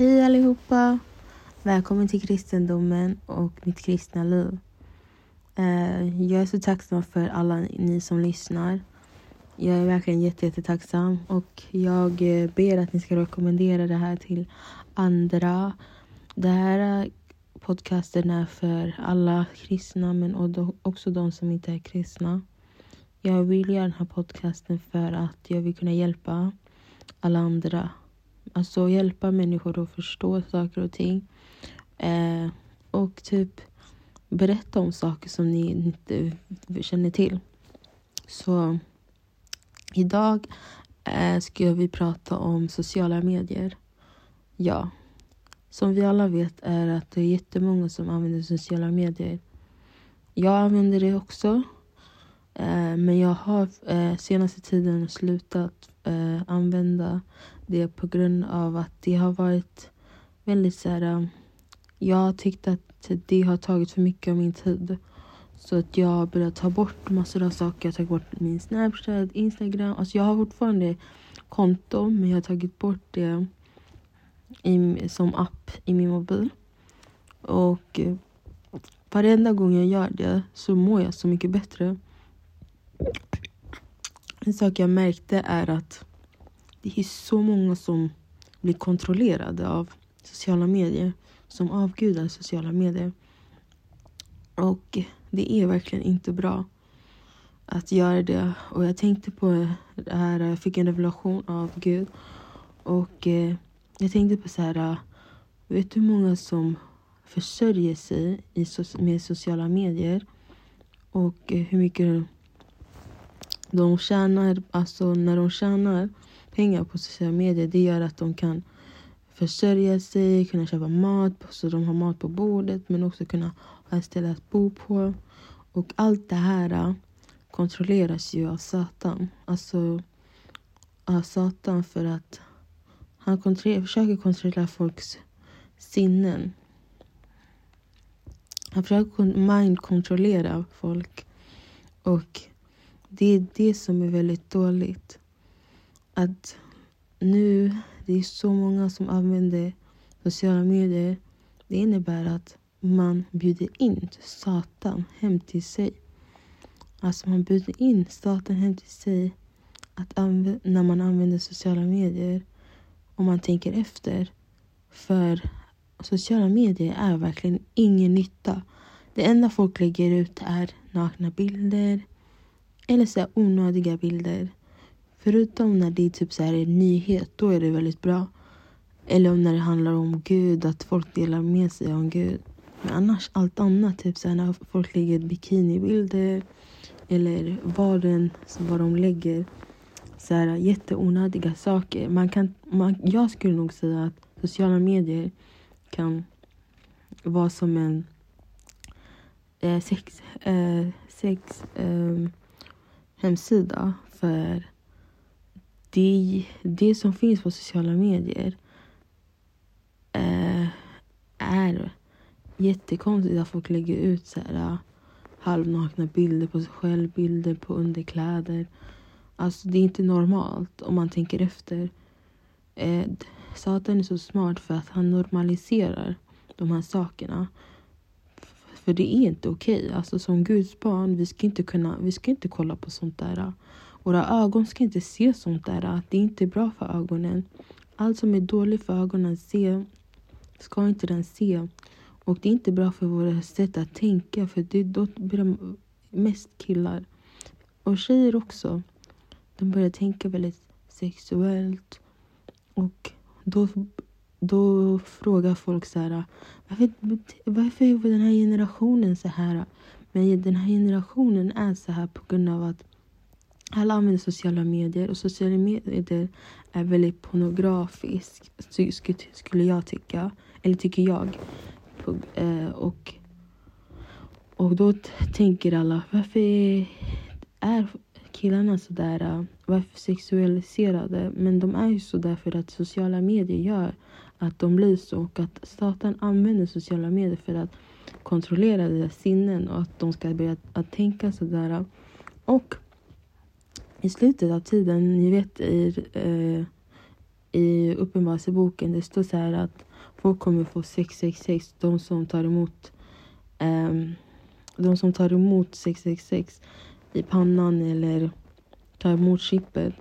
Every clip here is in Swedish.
Hej allihopa! Välkommen till kristendomen och mitt kristna liv. Eh, jag är så tacksam för alla ni som lyssnar. Jag är verkligen jättetacksam och jag eh, ber att ni ska rekommendera det här till andra. Det här eh, podcasten är för alla kristna men också de som inte är kristna. Jag vill göra den här podcasten för att jag vill kunna hjälpa alla andra Alltså hjälpa människor att förstå saker och ting. Eh, och typ berätta om saker som ni inte känner till. Så idag eh, ska vi prata om sociala medier. Ja, som vi alla vet är att det är jättemånga som använder sociala medier. Jag använder det också. Eh, men jag har eh, senaste tiden slutat eh, använda det på grund av att det har varit väldigt så här, eh, Jag har tyckt att det har tagit för mycket av min tid. Så att jag har börjat ta bort massor av saker. Jag har tagit bort min Snapchat, Instagram. Alltså jag har fortfarande konto men jag har tagit bort det i, som app i min mobil. Och eh, varenda gång jag gör det så mår jag så mycket bättre. En sak jag märkte är att det är så många som blir kontrollerade av sociala medier. Som avgudar sociala medier. Och det är verkligen inte bra att göra det. Och jag tänkte på det här, jag fick en revelation av Gud. Och eh, jag tänkte på så här, eh, vet du hur många som försörjer sig i, med sociala medier? Och eh, hur mycket de tjänar, alltså när de tjänar pengar på sociala medier det gör att de kan försörja sig, kunna köpa mat så de har mat på bordet men också kunna ha ett ställe att bo på. Och allt det här äh, kontrolleras ju av Satan. Alltså av Satan för att han kontroller, försöker kontrollera folks sinnen. Han försöker mind-kontrollera folk. Och det är det som är väldigt dåligt att nu det är så många som använder sociala medier. Det innebär att man bjuder in Satan hem till sig. Alltså man bjuder in Satan hem till sig att när man använder sociala medier. Om man tänker efter. För sociala medier är verkligen ingen nytta. Det enda folk lägger ut är nakna bilder eller så onödiga bilder. Förutom när det är typ så här en nyhet, då är det väldigt bra. Eller när det handlar om Gud, att folk delar med sig om Gud. Men annars, allt annat, typ så här, när folk lägger bikinibilder eller vad, den, vad de lägger. Så här, jätteonödiga saker. Man kan, man, jag skulle nog säga att sociala medier kan vara som en eh, sex, eh, sex eh, hemsida för det, det som finns på sociala medier eh, är jättekonstigt att folk lägger ut så här, eh, halvnakna bilder på sig själv, bilder på underkläder. Alltså det är inte normalt om man tänker efter. Eh, Satan är så smart för att han normaliserar de här sakerna. För det är inte okej. Okay. Alltså som Guds barn, vi ska inte kunna, vi ska inte kolla på sånt där. Våra ögon ska inte se sånt där. Det är inte bra för ögonen. Allt som är dåligt för ögonen se, ska inte den se. Och det är inte bra för våra sätt att tänka. För det, då blir det mest killar. Och tjejer också. De börjar tänka väldigt sexuellt. Och då, då frågar folk så här. Varför, varför är den här generationen så här? Men den här generationen är så här på grund av att alla använder sociala medier och sociala medier är väldigt pornografiskt skulle jag tycka. Eller tycker jag. Eh, och, och då tänker alla, varför är killarna sådär? där? Eh, varför sexualiserade? Men de är ju så där för att sociala medier gör att de blir så och att staten använder sociala medier för att kontrollera deras sinnen och att de ska börja att tänka sådär. Och i slutet av tiden, ni vet i, eh, i Uppenbarelseboken, det står så här att folk kommer få 666. De som tar emot eh, de som tar emot 666 i pannan eller tar emot chippet.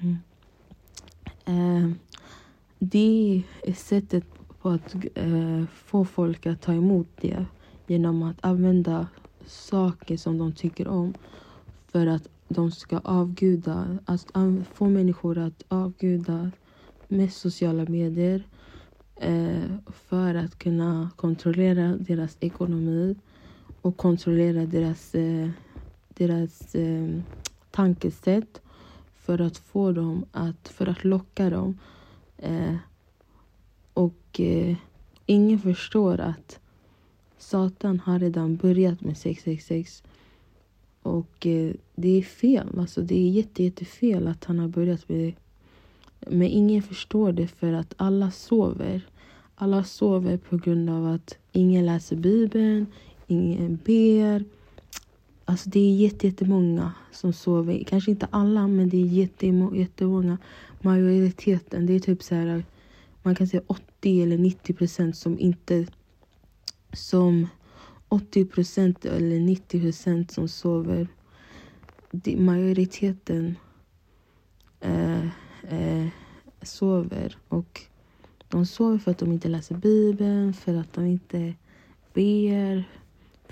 Mm. Eh, det är sättet på att eh, få folk att ta emot det genom att använda saker som de tycker om för att de ska avguda, att få människor att avguda med sociala medier eh, för att kunna kontrollera deras ekonomi och kontrollera deras, eh, deras eh, tankesätt för att få dem att, för att locka dem. Eh, och eh, ingen förstår att Satan har redan börjat med 666. Och eh, det är fel. Alltså, det är jätte, jättefel att han har börjat med det. Men ingen förstår det för att alla sover. Alla sover på grund av att ingen läser Bibeln, ingen ber. Alltså det är jätte, jättemånga som sover. Kanske inte alla, men det är jätte, jättemånga. Majoriteten, det är typ så här, man kan säga 80 eller 90 procent som inte som 80 procent eller 90 procent som sover. majoriteten eh, eh, sover. Och de sover för att de inte läser Bibeln, för att de inte ber,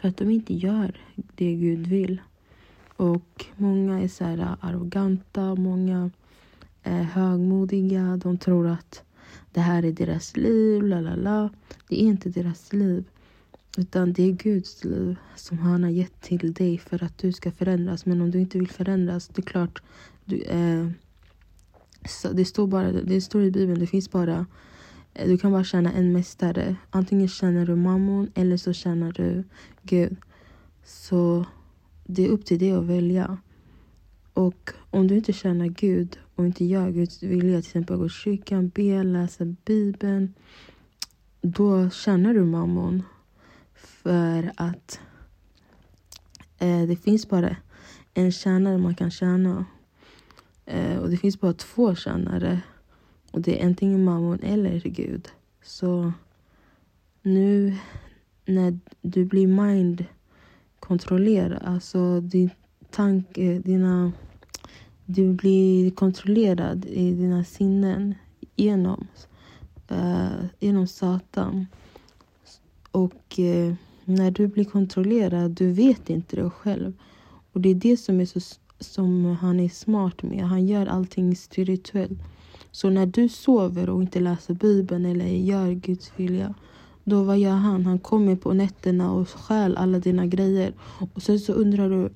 för att de inte gör det Gud vill. Och många är så här äh, arroganta, många är högmodiga. De tror att det här är deras liv, la la la. Det är inte deras liv. Utan det är Guds liv som han har gett till dig för att du ska förändras. Men om du inte vill förändras, det är klart. Du, eh, det, står bara, det står i Bibeln, det finns bara eh, du kan bara känna en mästare. Antingen känner du mammon eller så känner du Gud. Så det är upp till dig att välja. Och om du inte känner Gud och inte gör Guds vilja, till exempel gå i kyrkan, be, läsa Bibeln. Då känner du mammon. För att eh, det finns bara en tjänare man kan tjäna. Eh, och det finns bara två tjänare. Och det är antingen mammon eller Gud. Så nu när du blir mind kontrollerad, alltså din tanke, eh, dina... Du blir kontrollerad i dina sinnen genom, uh, genom Satan. Och uh, när du blir kontrollerad, du vet inte det själv. Och det är det som, är så, som han är smart med. Han gör allting spirituellt. Så när du sover och inte läser Bibeln eller gör Guds vilja, då vad gör han? Han kommer på nätterna och stjäl alla dina grejer. Och sen så undrar du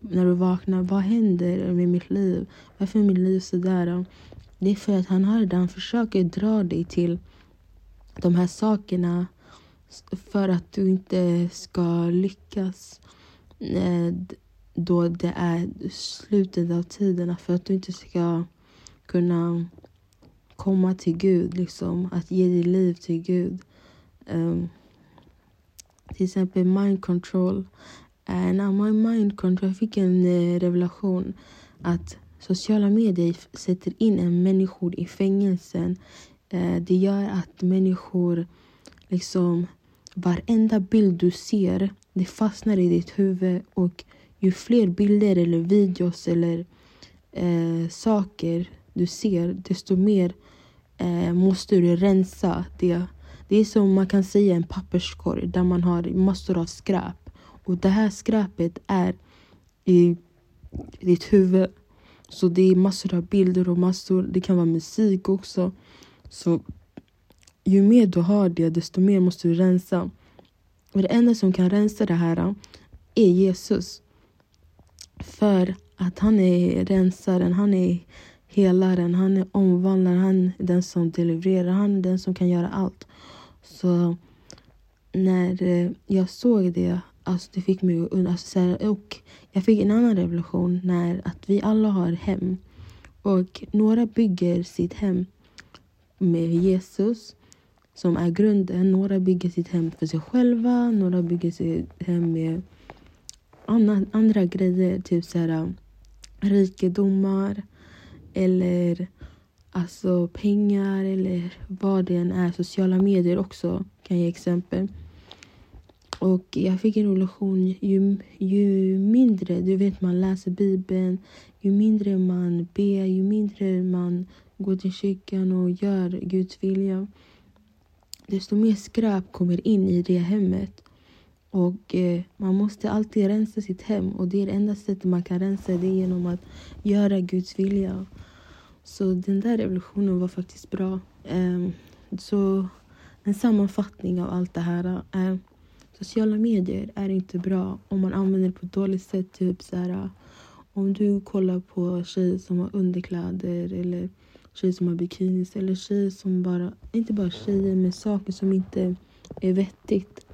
när du vaknar, vad händer med mitt liv? Varför är mitt liv sådär? Det är för att han har det. Han försöker dra dig till de här sakerna för att du inte ska lyckas eh, då det är slutet av tiderna. För att du inte ska kunna komma till Gud, liksom. Att ge ditt liv till Gud. Um, till exempel mind control. Uh, now my mind control, jag fick en uh, revelation att sociala medier sätter in en människor i fängelsen. Uh, det gör att människor liksom Varenda bild du ser, det fastnar i ditt huvud och ju fler bilder eller videos eller eh, saker du ser, desto mer eh, måste du rensa det. Det är som man kan säga en papperskorg där man har massor av skräp. Och det här skräpet är i ditt huvud. Så det är massor av bilder och massor, det kan vara musik också. Så ju mer du har det, desto mer måste du rensa. Och det enda som kan rensa det här eh, är Jesus. För att han är rensaren, han är helaren, han är omvandlaren, han är den som delivererar, han är den som kan göra allt. Så när eh, jag såg det, alltså det fick mig att alltså, och jag fick en annan revolution när att vi alla har hem. Och några bygger sitt hem med Jesus som är grunden. Några bygger sitt hem för sig själva, några bygger sitt hem med andra, andra grejer. Typ så här, eh, rikedomar eller Alltså pengar eller vad det än är. Sociala medier också kan jag ge exempel. Och jag fick en relation ju, ju mindre du vet man läser bibeln, ju mindre man ber, ju mindre man går till kyrkan och gör Guds vilja desto mer skräp kommer in i det hemmet. Och eh, Man måste alltid rensa sitt hem och det är det enda sättet man kan rensa det genom att göra Guds vilja. Så den där revolutionen var faktiskt bra. Ehm, så en sammanfattning av allt det här är sociala medier är inte bra om man använder det på ett dåligt sätt. Typ så här, om du kollar på tjejer som har underkläder eller tjejer som har bikinis eller tjejer som bara, inte bara tjejer med saker som inte är vettigt.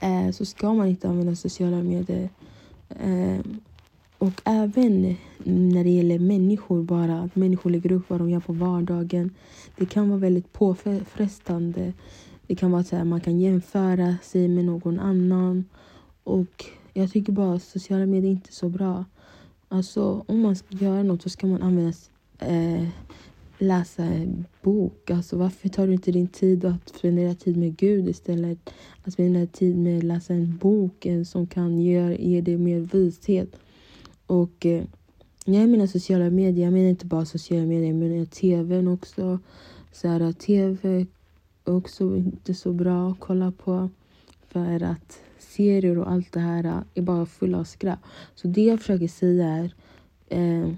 Eh, så ska man inte använda sociala medier. Eh, och även när det gäller människor bara, att människor lägger upp vad de gör på vardagen. Det kan vara väldigt påfrestande. Det kan vara så här, man kan jämföra sig med någon annan. Och jag tycker bara att sociala medier är inte så bra. Alltså om man ska göra något så ska man använda eh, läsa en bok. Alltså, varför tar du inte din tid att spendera tid med Gud istället? Att spendera tid med att läsa en bok som kan ge, ge dig mer vishet. Och eh, jag menar sociala medier, jag menar inte bara sociala medier, jag menar tvn också. Så här, eh, tv är också inte så bra att kolla på. För att serier och allt det här eh, är bara fulla av skräp. Så det jag försöker säga är eh,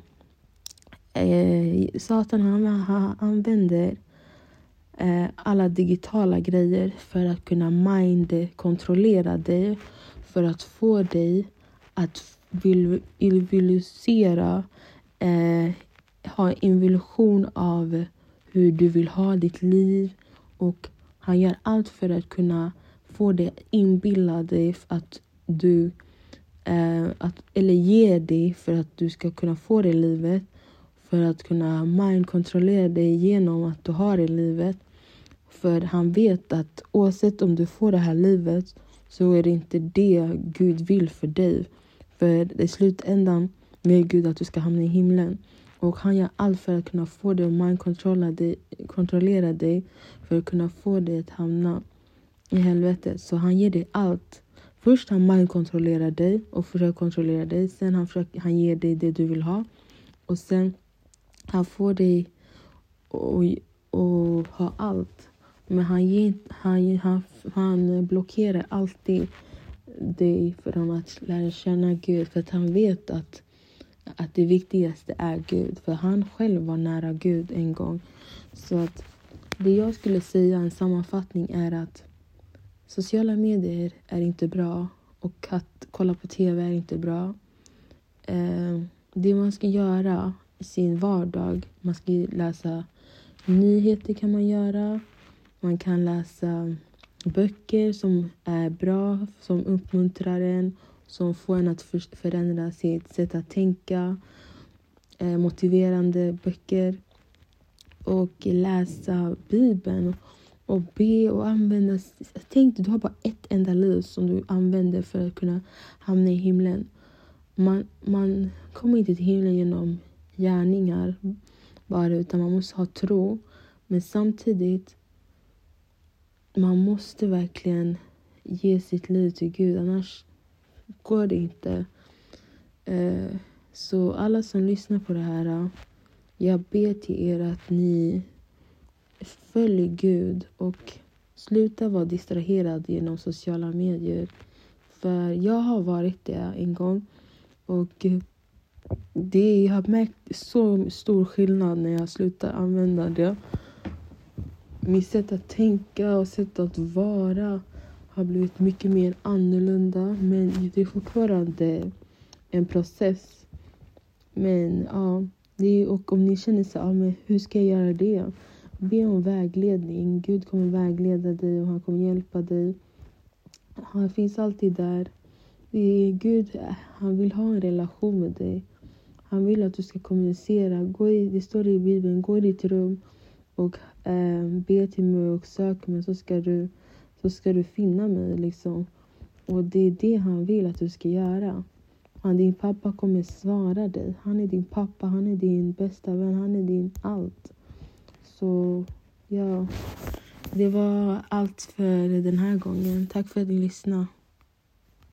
eh, Satan han, han använder eh, alla digitala grejer för att kunna mind-kontrollera dig. För att få dig att visualisera, eh, ha en illusion av hur du vill ha ditt liv. Och han gör allt för att kunna få dig inbilla dig att du eh, att, eller ge dig för att du ska kunna få det livet för att kunna mindkontrollera dig genom att du har det livet. För han vet att oavsett om du får det här livet så är det inte det Gud vill för dig. För i slutändan vill Gud att du ska hamna i himlen. Och han gör allt för att kunna få dig att mindkontrollera dig för att kunna få dig att hamna i helvetet. Så han ger dig allt. Först han mindkontrollerar dig och försöker kontrollera dig. Sen han, försöker, han ger dig det du vill ha. Och sen han får dig att ha allt. Men han, ger, han, han, han blockerar alltid dig för honom att lära känna Gud. För att han vet att, att det viktigaste är Gud. För han själv var nära Gud en gång. Så att det jag skulle säga, en sammanfattning, är att sociala medier är inte bra. Och att kolla på tv är inte bra. Eh, det man ska göra i sin vardag. Man ska läsa nyheter kan man göra. Man kan läsa böcker som är bra, som uppmuntrar en, som får en att förändra sitt sätt att tänka. Eh, motiverande böcker. Och läsa Bibeln och be och använda... Tänk dig, du har bara ett enda liv som du använder för att kunna hamna i himlen. Man, man kommer inte till himlen genom gärningar bara, utan man måste ha tro. Men samtidigt, man måste verkligen ge sitt liv till Gud, annars går det inte. Eh, så alla som lyssnar på det här, eh, jag ber till er att ni följer Gud och sluta vara distraherad genom sociala medier. För jag har varit det en gång och det, jag har märkt så stor skillnad när jag slutar använda det. Mitt sätt att tänka och sätt att vara har blivit mycket mer annorlunda. Men det är fortfarande en process. Men ja, det är, och om ni känner så ja, men hur ska jag göra det? Be om vägledning. Gud kommer vägleda dig och han kommer hjälpa dig. Han finns alltid där. Det är Gud, han vill ha en relation med dig. Han vill att du ska kommunicera. Gå i, det står i Bibeln, gå i ditt rum och eh, be till mig och sök mig så ska du, så ska du finna mig. Liksom. Och det är det han vill att du ska göra. Han, din pappa kommer svara dig. Han är din pappa, han är din bästa vän, han är din allt. Så ja, det var allt för den här gången. Tack för att ni lyssnade.